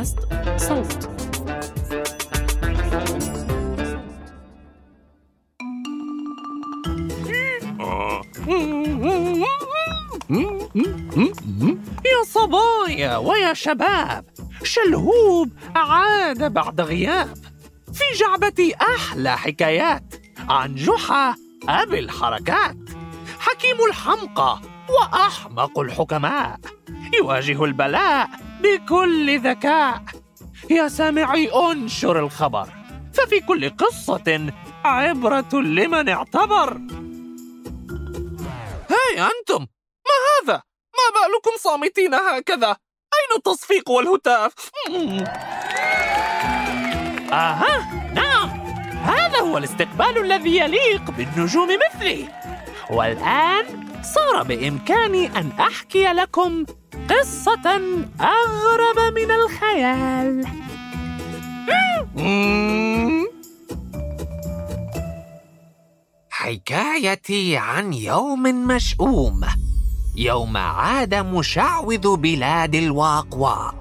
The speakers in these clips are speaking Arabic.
بودكاست صوت. يا صبايا ويا شباب شلهوب عاد بعد غياب. في جعبتي أحلى حكايات عن جحا أبي الحركات حكيم الحمقى وأحمق الحكماء. يواجه البلاء بكل ذكاء. يا سامعي انشر الخبر. ففي كل قصة عبرة لمن اعتبر. هاي أنتم! ما هذا؟ ما بالكم صامتين هكذا؟ أين التصفيق والهتاف؟ آها! نعم! هذا هو الاستقبال الذي يليق بالنجوم مثلي. والآن صار بإمكاني أن أحكي لكم قصة أغرب من الخيال. حكايتي عن يوم مشؤوم يوم عاد مشعوذ بلاد الواقواق.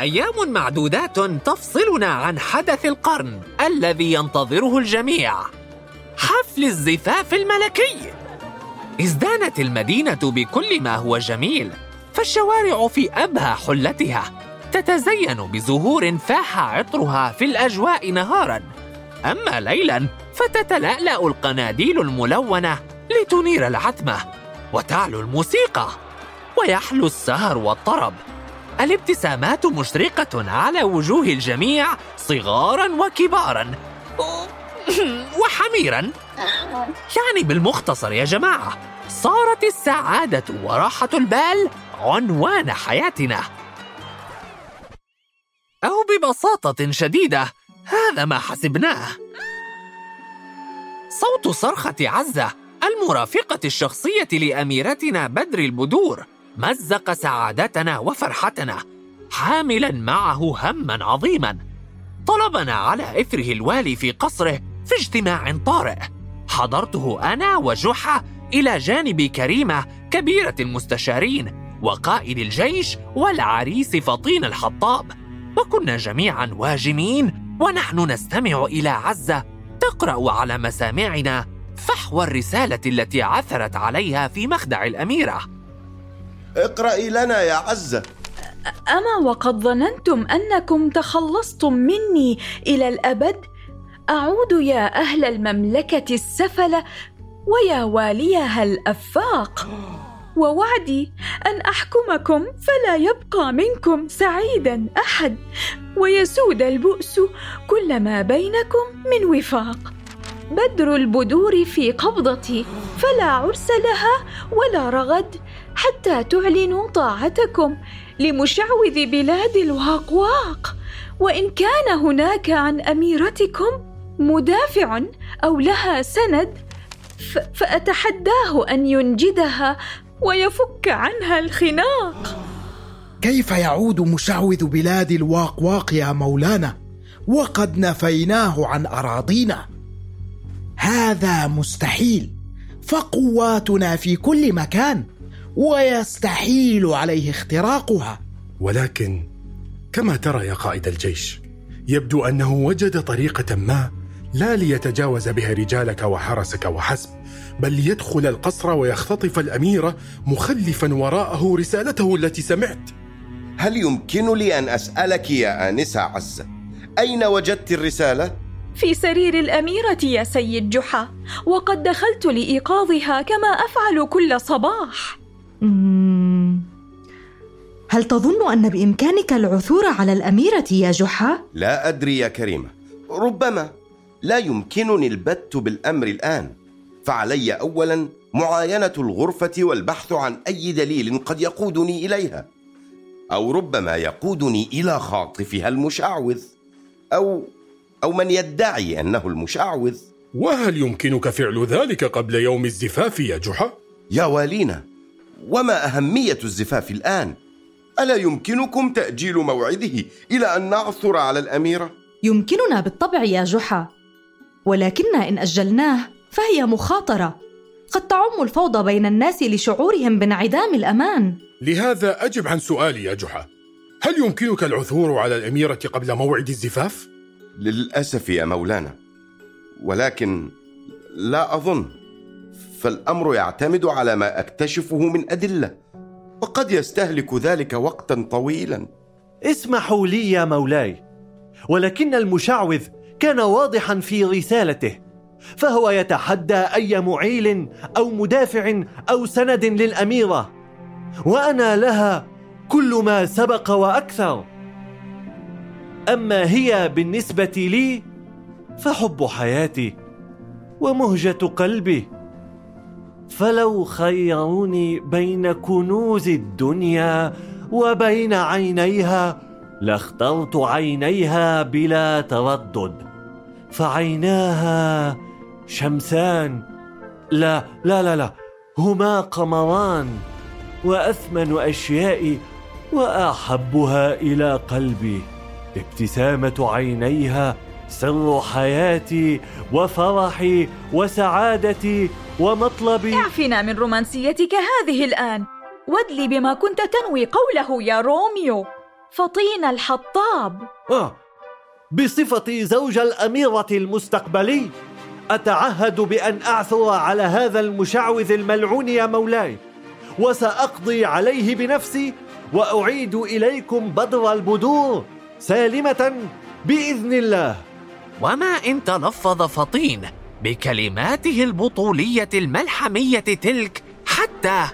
أيام معدودات تفصلنا عن حدث القرن الذي ينتظره الجميع. حفل الزفاف الملكي. ازدانت المدينة بكل ما هو جميل فالشوارع في أبهى حلتها. تتزين بزهور فاح عطرها في الأجواء نهارا. أما ليلا فتتلألأ القناديل الملونة لتنير العتمة وتعلو الموسيقى ويحلو السهر والطرب. الابتسامات مشرقة على وجوه الجميع صغارا وكبارا. وحميرا. يعني بالمختصر يا جماعة صارت السعادة وراحة البال عنوان حياتنا. أو ببساطة شديدة هذا ما حسبناه. صوت صرخة عزة المرافقة الشخصية لأميرتنا بدر البدور. مزق سعادتنا وفرحتنا حاملا معه هما عظيما. طلبنا على اثره الوالي في قصره في اجتماع طارئ. حضرته أنا وجحا إلى جانب كريمة كبيرة المستشارين وقائد الجيش والعريس فطين الحطاب وكنا جميعا واجمين ونحن نستمع إلى عزة تقرأ على مسامعنا فحوى الرسالة التي عثرت عليها في مخدع الأميرة. اقرأي لنا يا عزة. أما وقد ظننتم أنكم تخلصتم مني إلى الأبد؟ أعود يا أهل المملكة السفلة ويا واليها الأفاق. ووعدي أن أحكمكم فلا يبقى منكم سعيدا أحد ويسود البؤس كل ما بينكم من وفاق. بدر البدور في قبضتي فلا عرس لها ولا رغد. حتى تعلنوا طاعتكم لمشعوذ بلاد الواقواق. وإن كان هناك عن أميرتكم مدافع أو لها سند فأتحداه أن ينجدها ويفك عنها الخناق. كيف يعود مشعوذ بلاد الواقواق يا مولانا؟ وقد نفيناه عن أراضينا. هذا مستحيل. فقواتنا في كل مكان. ويستحيل عليه اختراقها ولكن كما ترى يا قائد الجيش يبدو أنه وجد طريقة ما لا ليتجاوز بها رجالك وحرسك وحسب بل ليدخل القصر ويختطف الاميره مخلفا وراءه رسالته التي سمعت هل يمكن لي أن أسألك يا آنسة عزة أين وجدت الرسالة؟ في سرير الأميرة يا سيد جحا وقد دخلت لإيقاظها كما أفعل كل صباح. هل تظن أن بإمكانك العثور على الأميرة يا جحا؟ لا أدري يا كريمة. ربما. لا يمكنني البت بالأمر الآن. فعلي أولا معاينة الغرفة والبحث عن أي دليل قد يقودني إليها. أو ربما يقودني إلى خاطفها المشعوذ. أو أو من يدعي أنه المشعوذ. وهل يمكنك فعل ذلك قبل يوم الزفاف يا جحا؟ يا والينا. وما أهمية الزفاف الآن؟ ألا يمكنكم تأجيل موعده إلى أن نعثر على الأميرة؟ يمكننا بالطبع يا جحا ولكن إن أجلناه فهي مخاطرة قد تعم الفوضى بين الناس لشعورهم بانعدام الأمان لهذا أجب عن سؤالي يا جحا هل يمكنك العثور على الأميرة قبل موعد الزفاف؟ للأسف يا مولانا ولكن لا أظن فالأمر يعتمد على ما أكتشفه من أدلة وقد يستهلك ذلك وقتا طويلا. اسمحوا لي يا مولاي ولكن المشعوذ كان واضحا في رسالته فهو يتحدى أي معيل أو مدافع أو سند للأميرة وأنا لها كل ما سبق وأكثر. أما هي بالنسبة لي فحب حياتي ومهجة قلبي. فلو خيروني بين كنوز الدنيا وبين عينيها لاخترت عينيها بلا تردد فعيناها شمسان. لا لا لا لا هما قمران وأثمن أشيائي وأحبها إلى قلبي. ابتسامة عينيها سر حياتي وفرحي وسعادتي ومطلبي. اعفنا من رومانسيتك هذه الآن. وادلي بما كنت تنوي قوله يا روميو. فطين الحطاب. آه بصفتي زوج الأميرة المستقبلي. أتعهد بأن أعثر على هذا المشعوذ الملعون يا مولاي. وسأقضي عليه بنفسي وأعيد إليكم بدر البدور سالمة بإذن الله. وما إن تلفظ فطين بكلماته البطولية الملحمية تلك حتى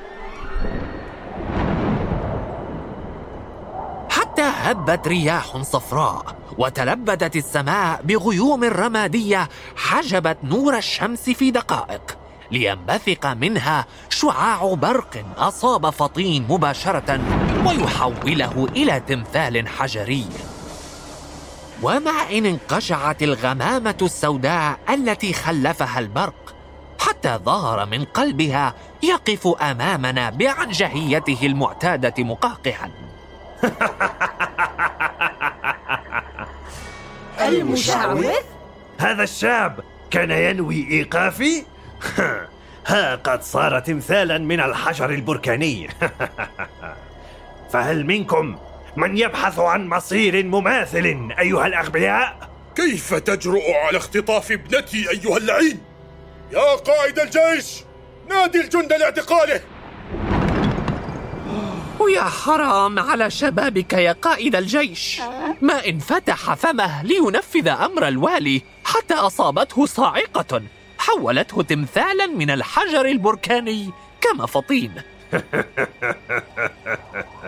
حتى هبت رياح صفراء وتلبدت السماء بغيوم رمادية حجبت نور الشمس في دقائق لينبثق منها شعاع برق أصاب فطين مباشرة ويحوله إلى تمثال حجري. ومع إن انقشعت الغمامة السوداء التي خلفها البرق حتى ظهر من قلبها يقف أمامنا بعنجهيته المعتادة مقهقها المشعوذ؟ هذا الشاب كان ينوي إيقافي؟ ها قد صار تمثالا من الحجر البركاني فهل منكم من يبحث عن مصير مماثل أيها الأغبياء؟ كيف تجرؤ على اختطاف ابنتي أيها اللعين؟ يا قائد الجيش نادي الجند لاعتقاله ويا حرام على شبابك يا قائد الجيش ما إن فتح فمه لينفذ أمر الوالي حتى أصابته صاعقة حولته تمثالا من الحجر البركاني كما فطين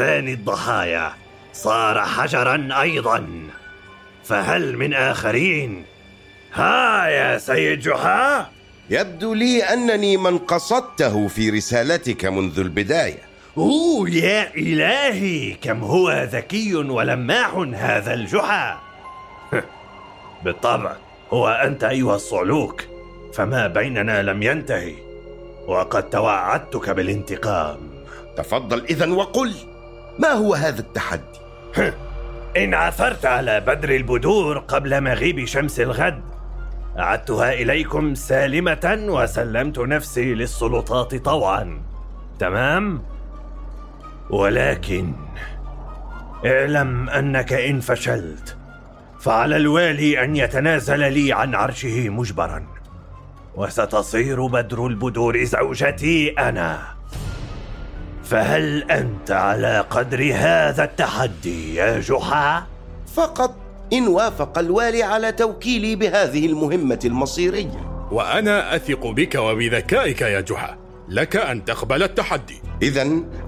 ثاني الضحايا. صار حجرا أيضا. فهل من آخرين؟ ها يا سيد جحا! يبدو لي أنني من قصدته في رسالتك منذ البداية. أوه يا إلهي! كم هو ذكي ولماح هذا الجحا! بالطبع هو أنت أيها الصعلوك. فما بيننا لم ينتهي. وقد توعدتك بالانتقام. تفضل إذا وقل. ما هو هذا التحدي؟ إن عثرت على بدر البدور قبل مغيب شمس الغد أعدتها إليكم سالمة وسلمت نفسي للسلطات طوعا تمام؟ ولكن اعلم أنك إن فشلت فعلى الوالي أن يتنازل لي عن عرشه مجبرا وستصير بدر البدور زوجتي أنا فهل أنت على قدر هذا التحدي يا جحا؟ فقط إن وافق الوالي على توكيلي بهذه المهمة المصيرية. وأنا أثق بك وبذكائك يا جحا. لك أن تقبل التحدي. إذا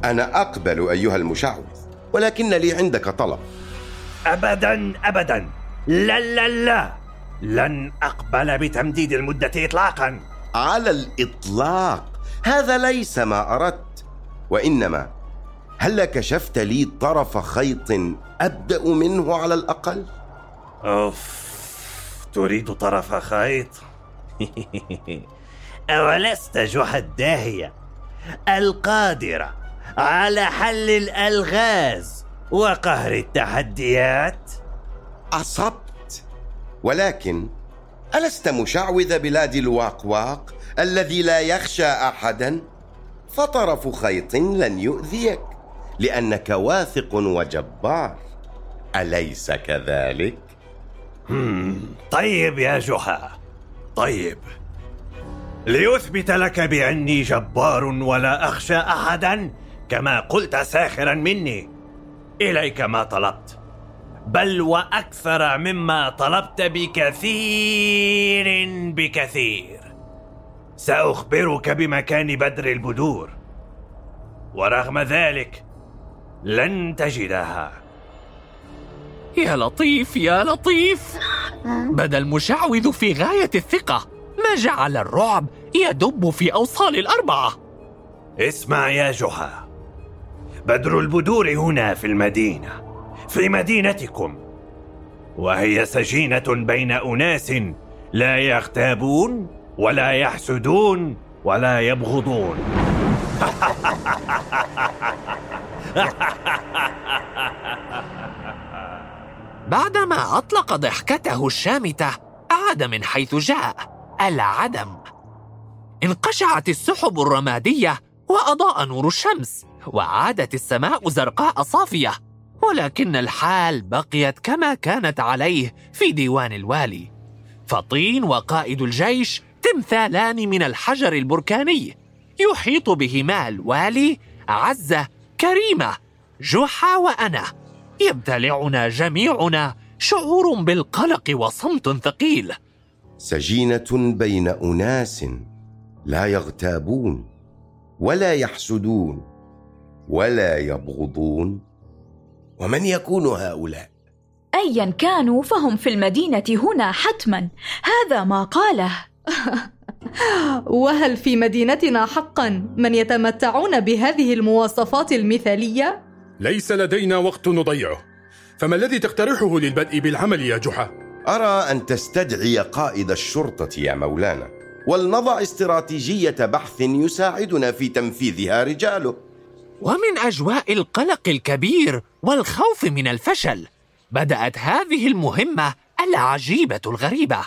أنا أقبل أيها المشعوذ ولكن لي عندك طلب. أبدا أبدا. لا لا لا. لن أقبل بتمديد المدة إطلاقا. على الإطلاق. هذا ليس ما أردت. وإنما هل كشفت لي طرف خيط أبدأ منه على الأقل؟ أوف تريد طرف خيط أولست جحا الداهية القادرة على حل الألغاز وقهر التحديات أصبت ولكن ألست مشعوذ بلاد الواقواق الذي لا يخشى أحدا؟ فطرف خيط لن يؤذيك لأنك واثق وجبار. أليس كذلك؟ طيب يا جحا. طيب. ليثبت لك بأني جبار ولا أخشى أحدا كما قلت ساخرا مني. إليك ما طلبت. بل وأكثر مما طلبت بكثير بكثير. سأخبرك بمكان بدر البدور. ورغم ذلك لن تجدها. يا لطيف يا لطيف! بدا المشعوذ في غاية الثقة ما جعل الرعب يدب في أوصال الأربعة؟ اسمع يا جحا بدر البدور هنا في المدينة في مدينتكم. وهي سجينة بين أناس لا يغتابون. ولا يحسدون ولا يبغضون. بعدما أطلق ضحكته الشامتة عاد من حيث جاء العدم. انقشعت السحب الرمادية وأضاء نور الشمس وعادت السماء زرقاء صافية ولكن الحال بقيت كما كانت عليه في ديوان الوالي. فطين وقائد الجيش تمثالان من الحجر البركاني. يحيط بهما الوالي عزة كريمة جحا وأنا. يبتلعنا جميعنا شعور بالقلق وصمت ثقيل. سجينة بين أناس لا يغتابون ولا يحسدون ولا يبغضون. ومن يكون هؤلاء؟ ايا كانوا فهم في المدينة هنا حتما. هذا ما قاله. وهل في مدينتنا حقا من يتمتعون بهذه المواصفات المثالية؟ ليس لدينا وقت نضيعه. فما الذي تقترحه للبدء بالعمل يا جحا؟ أرى أن تستدعي قائد الشرطة يا مولانا ولنضع استراتيجية بحث يساعدنا في تنفيذها رجاله. ومن أجواء القلق الكبير والخوف من الفشل بدأت هذه المهمة العجيبة الغريبة.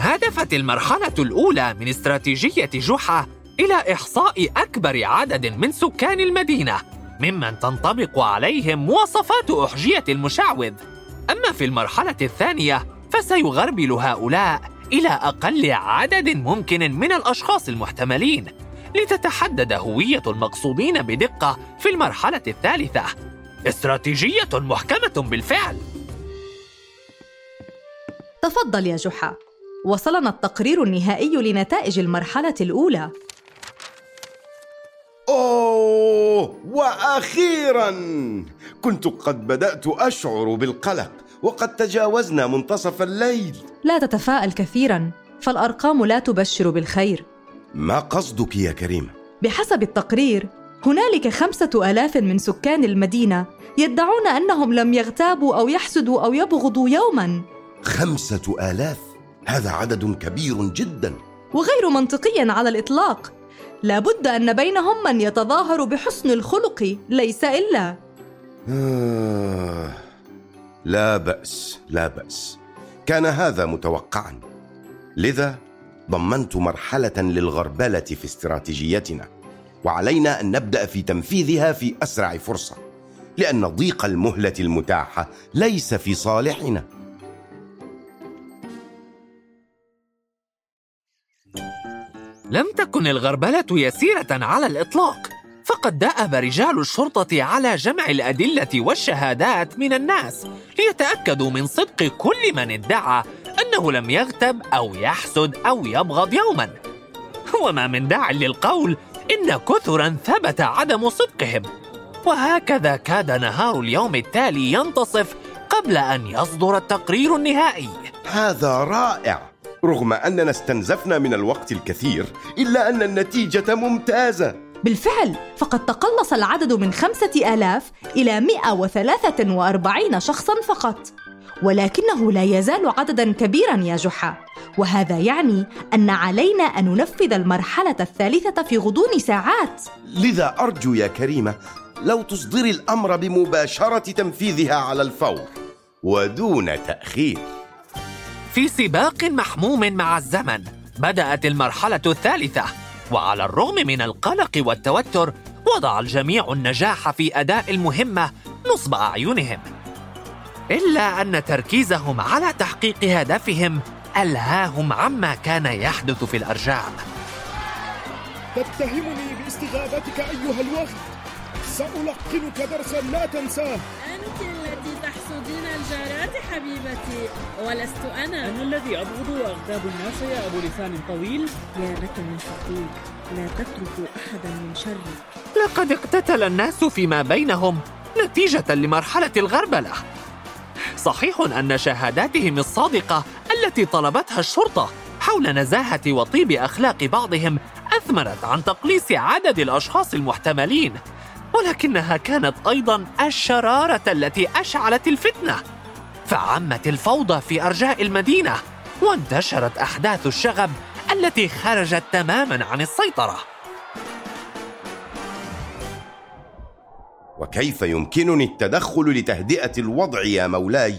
هدفت المرحلة الأولى من استراتيجية جحا إلى إحصاء أكبر عدد من سكان المدينة ممن تنطبق عليهم مواصفات أحجية المشعوذ. أما في المرحلة الثانية فسيغربل هؤلاء إلى أقل عدد ممكن من الأشخاص المحتملين لتتحدد هوية المقصودين بدقة في المرحلة الثالثة. استراتيجية محكمة بالفعل. تفضل يا جحا. وصلنا التقرير النهائي لنتائج المرحلة الأولى. أوه وأخيرا! كنت قد بدأت أشعر بالقلق وقد تجاوزنا منتصف الليل. لا تتفائل كثيرا فالأرقام لا تبشر بالخير. ما قصدك يا كريم؟ بحسب التقرير هنالك خمسة آلاف من سكان المدينة يدعون أنهم لم يغتابوا أو يحسدوا أو يبغضوا يوما. خمسة آلاف؟ هذا عدد كبير جدا. وغير منطقي على الإطلاق. لابد أن بينهم من يتظاهر بحسن الخلق ليس إلا. آه لا بأس لا بأس. كان هذا متوقعا. لذا ضمنت مرحلة للغربلة في استراتيجيتنا. وعلينا أن نبدأ في تنفيذها في أسرع فرصة لأن ضيق المهلة المتاحة ليس في صالحنا. لم تكن الغربلة يسيرة على الإطلاق فقد دأب رجال الشرطة على جمع الأدلة والشهادات من الناس ليتأكدوا من صدق كل من ادعى أنه لم يغتب أو يحسد أو يبغض يوما. وما من داع للقول إن كثرا ثبت عدم صدقهم. وهكذا كاد نهار اليوم التالي ينتصف قبل أن يصدر التقرير النهائي. هذا رائع. رغم أننا استنزفنا من الوقت الكثير إلا أن النتيجة ممتازة. بالفعل فقد تقلص العدد من خمسة آلاف إلى 143 شخصا فقط. ولكنه لا يزال عددا كبيرا يا جحا. وهذا يعني أن علينا أن ننفذ المرحلة الثالثة في غضون ساعات. لذا أرجو يا كريمة لو تصدري الأمر بمباشرة تنفيذها على الفور ودون تأخير. في سباق محموم مع الزمن. بدأت المرحلة الثالثة وعلى الرغم من القلق والتوتر وضع الجميع النجاح في أداء المهمة نصب أعينهم. إلا أن تركيزهم على تحقيق هدفهم ألهاهم عما كان يحدث في الأرجاء. تتهمني باستغابتك أيها الوغد سألقنك درسا لا تنساه. أنت تحسدين الجارات حبيبتي. ولست أنا. أنا الذي أبغض وأغتاب الناس يا أبو لسان طويل. يا لك من شقيق لا تتركوا أحدا من شري لقد اقتتل الناس فيما بينهم نتيجة لمرحلة الغربلة. صحيح أن شهاداتهم الصادقة التي طلبتها الشرطة حول نزاهة وطيب أخلاق بعضهم أثمرت عن تقليص عدد الأشخاص المحتملين. ولكنها كانت أيضا الشرارة التي أشعلت الفتنة. فعمت الفوضى في أرجاء المدينة وانتشرت أحداث الشغب التي خرجت تماما عن السيطرة. وكيف يمكنني التدخل لتهدئة الوضع يا مولاي؟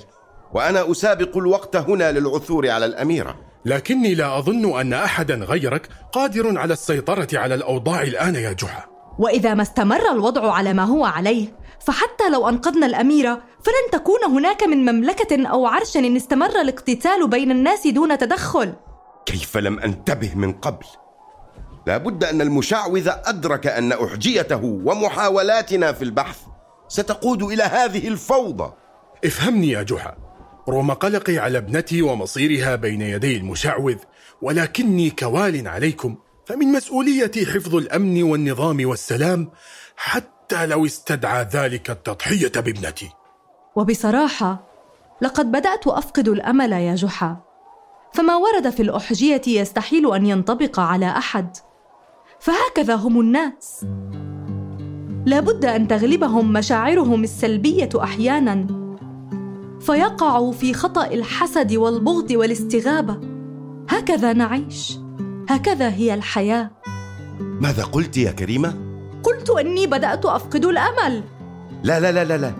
وأنا أسابق الوقت هنا للعثور على الأميرة. لكني لا أظن أن أحدا غيرك قادر على السيطرة على الأوضاع الآن يا جحا. وإذا ما استمر الوضع على ما هو عليه فحتى لو أنقذنا الأميرة فلن تكون هناك من مملكة أو عرش إن استمر الاقتتال بين الناس دون تدخل. كيف لم أنتبه من قبل؟ لابد أن المشعوذ أدرك أن أحجيته ومحاولاتنا في البحث ستقود إلى هذه الفوضى. افهمني يا جحا. رغم قلقي على ابنتي ومصيرها بين يدي المشعوذ ولكني كوال عليكم. فمن مسؤوليتي حفظ الأمن والنظام والسلام حتى لو استدعى ذلك التضحية بابنتي. وبصراحة لقد بدأت أفقد الأمل يا جحا. فما ورد في الأحجية يستحيل أن ينطبق على أحد. فهكذا هم الناس. لابد أن تغلبهم مشاعرهم السلبية أحيانا. فيقعوا في خطأ الحسد والبغض والاستغابة. هكذا نعيش. هكذا هي الحياة. ماذا قلت يا كريمة؟ قلت أني بدأت أفقد الأمل. لا لا لا لا لا.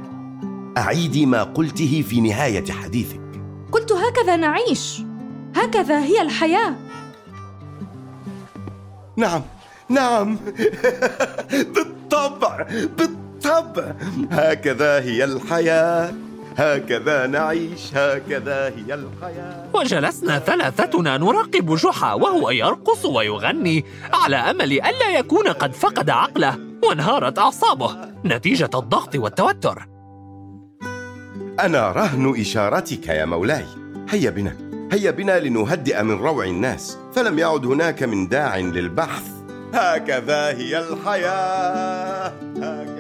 أعيدي ما قلته في نهاية حديثك. قلت هكذا نعيش. هكذا هي الحياة. نعم نعم. بالطبع بالطبع. هكذا هي الحياة. هكذا نعيش هكذا هي الحياة. وجلسنا ثلاثتنا نراقب جحا وهو يرقص ويغني على أمل ألا يكون قد فقد عقله وانهارت أعصابه. نتيجة الضغط والتوتر. أنا رهن إشارتك يا مولاي. هيا بنا هيا بنا لنهدئ من روع الناس. فلم يعد هناك من داع للبحث. هكذا هي الحياة. هكذا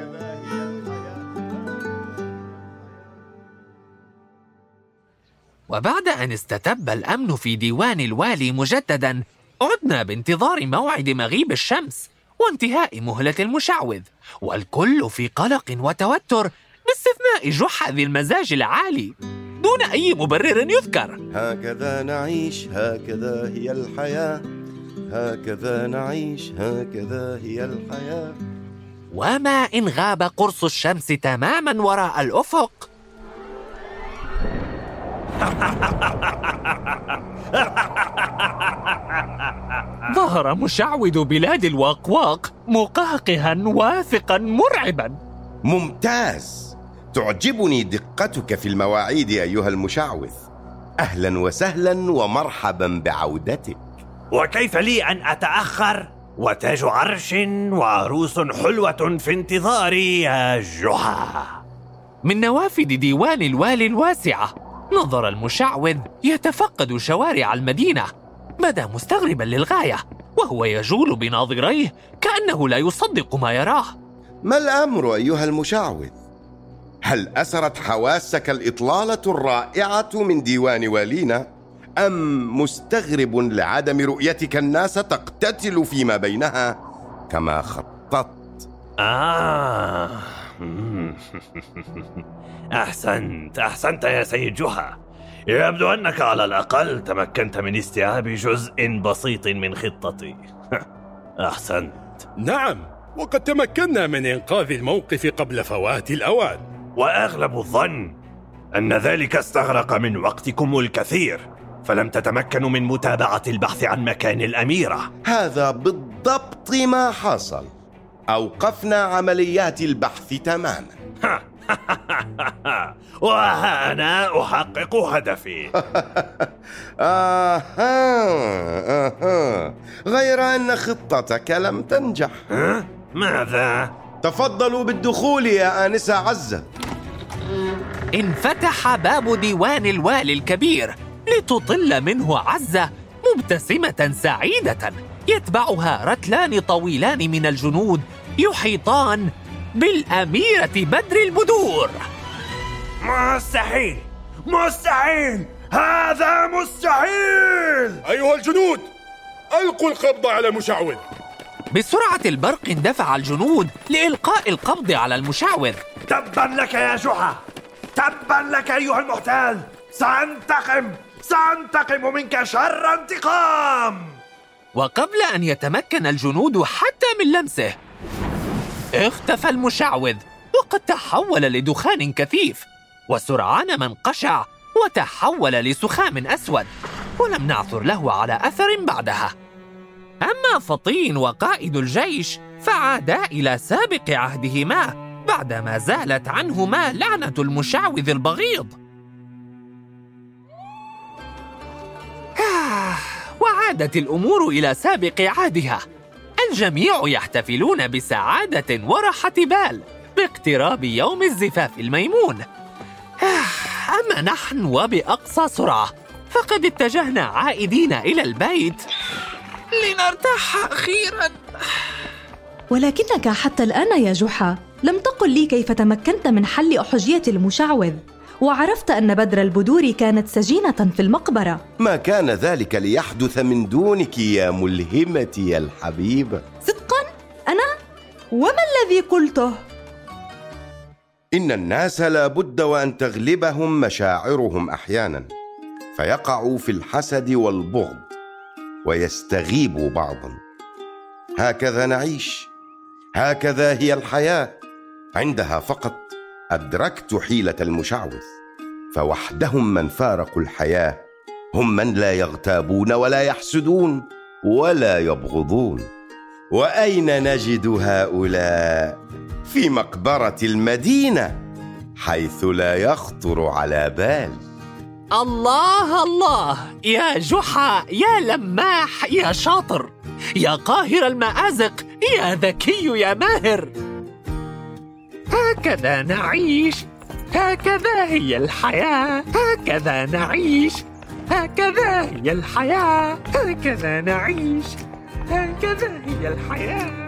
وبعد أن استتب الأمن في ديوان الوالي مجددا عدنا بانتظار موعد مغيب الشمس وانتهاء مهلة المشعوذ والكل في قلق وتوتر باستثناء جحا ذي المزاج العالي. دون أي مبرر يذكر. هكذا نعيش هكذا هي الحياة. هكذا نعيش هكذا هي الحياة. وما إن غاب قرص الشمس تماما وراء الأفق ظهر مشعوذ بلاد الواقواق مقهقها واثقا مرعبا. ممتاز. تعجبني دقتك في المواعيد أيها المشعوذ. أهلا وسهلا ومرحبا بعودتك. وكيف لي أن أتأخر؟ وتاج عرش وعروس حلوة في انتظاري يا جحا من نوافذ ديوان الوالي الواسعة. نظر المشعوذ يتفقد شوارع المدينة. بدا مستغربا للغاية وهو يجول بناظريه كأنه لا يصدق ما يراه. ما الأمر أيها المشعوذ؟ هل أسرت حواسك الإطلالة الرائعة من ديوان والينا؟ أم مستغرب لعدم رؤيتك الناس تقتتل فيما بينها كما خططت؟ آه. أحسنت أحسنت يا سيد جحا يبدو أنك على الأقل تمكنت من استيعاب جزء بسيط من خطتي. أحسنت. نعم وقد تمكنا من إنقاذ الموقف قبل فوات الأوان. وأغلب الظن أن ذلك استغرق من وقتكم الكثير فلم تتمكنوا من متابعة البحث عن مكان الأميرة. هذا بالضبط ما حصل. أوقفنا عمليات البحث تماما. وها أنا أحقق هدفي. آها آها غير أن خطتك لم تنجح؟ ماذا؟ تفضلوا بالدخول يا آنسة عزة. انفتح باب ديوان الوالي الكبير لتطل منه عزة مبتسمة سعيدة. يتبعها رتلان طويلان من الجنود يحيطان بالأميرة بدر البدور مستحيل! مستحيل! هذا مستحيل! أيها الجنود ألقوا القبض على المشعوذ. بسرعة البرق اندفع الجنود لإلقاء القبض على المشعوذ. تبا لك يا جحا! تبا لك أيها المحتال! سأنتقم! سأنتقم منك شر انتقام! وقبل أن يتمكن الجنود حتى من لمسه اختفى المشعوذ وقد تحول لدخان كثيف وسرعان ما انقشع وتحول لسخام أسود ولم نعثر له على أثر بعدها. أما فطين وقائد الجيش فعادا إلى سابق عهدهما بعدما زالت عنهما لعنة المشعوذ البغيض. وعادت الأمور إلى سابق عهدها. الجميع يحتفلون بسعادة وراحة بال باقتراب يوم الزفاف الميمون. آه، أما نحن وبأقصى سرعة فقد اتجهنا عائدين إلى البيت. لنرتاح أخيراً. ولكنك حتى الآن يا جحا لم تقل لي كيف تمكنت من حل أحجية المشعوذ. وعرفت أن بدر البدور كانت سجينة في المقبرة ما كان ذلك ليحدث من دونك يا ملهمتي الحبيبة صدقا أنا؟ وما الذي قلته؟ إن الناس لا بد وأن تغلبهم مشاعرهم أحيانا فيقعوا في الحسد والبغض ويستغيبوا بعضا هكذا نعيش هكذا هي الحياة عندها فقط أدركت حيلة المشعوذ فوحدهم من فارقوا الحياة هم من لا يغتابون ولا يحسدون ولا يبغضون وأين نجد هؤلاء؟ في مقبرة المدينة حيث لا يخطر على بال الله الله يا جحا يا لماح يا شاطر يا قاهر المآزق يا ذكي يا ماهر هكذا نعيش. هكذا هي الحياة. هكذا نعيش. هكذا هي الحياة. هكذا نعيش. هكذا هي الحياة.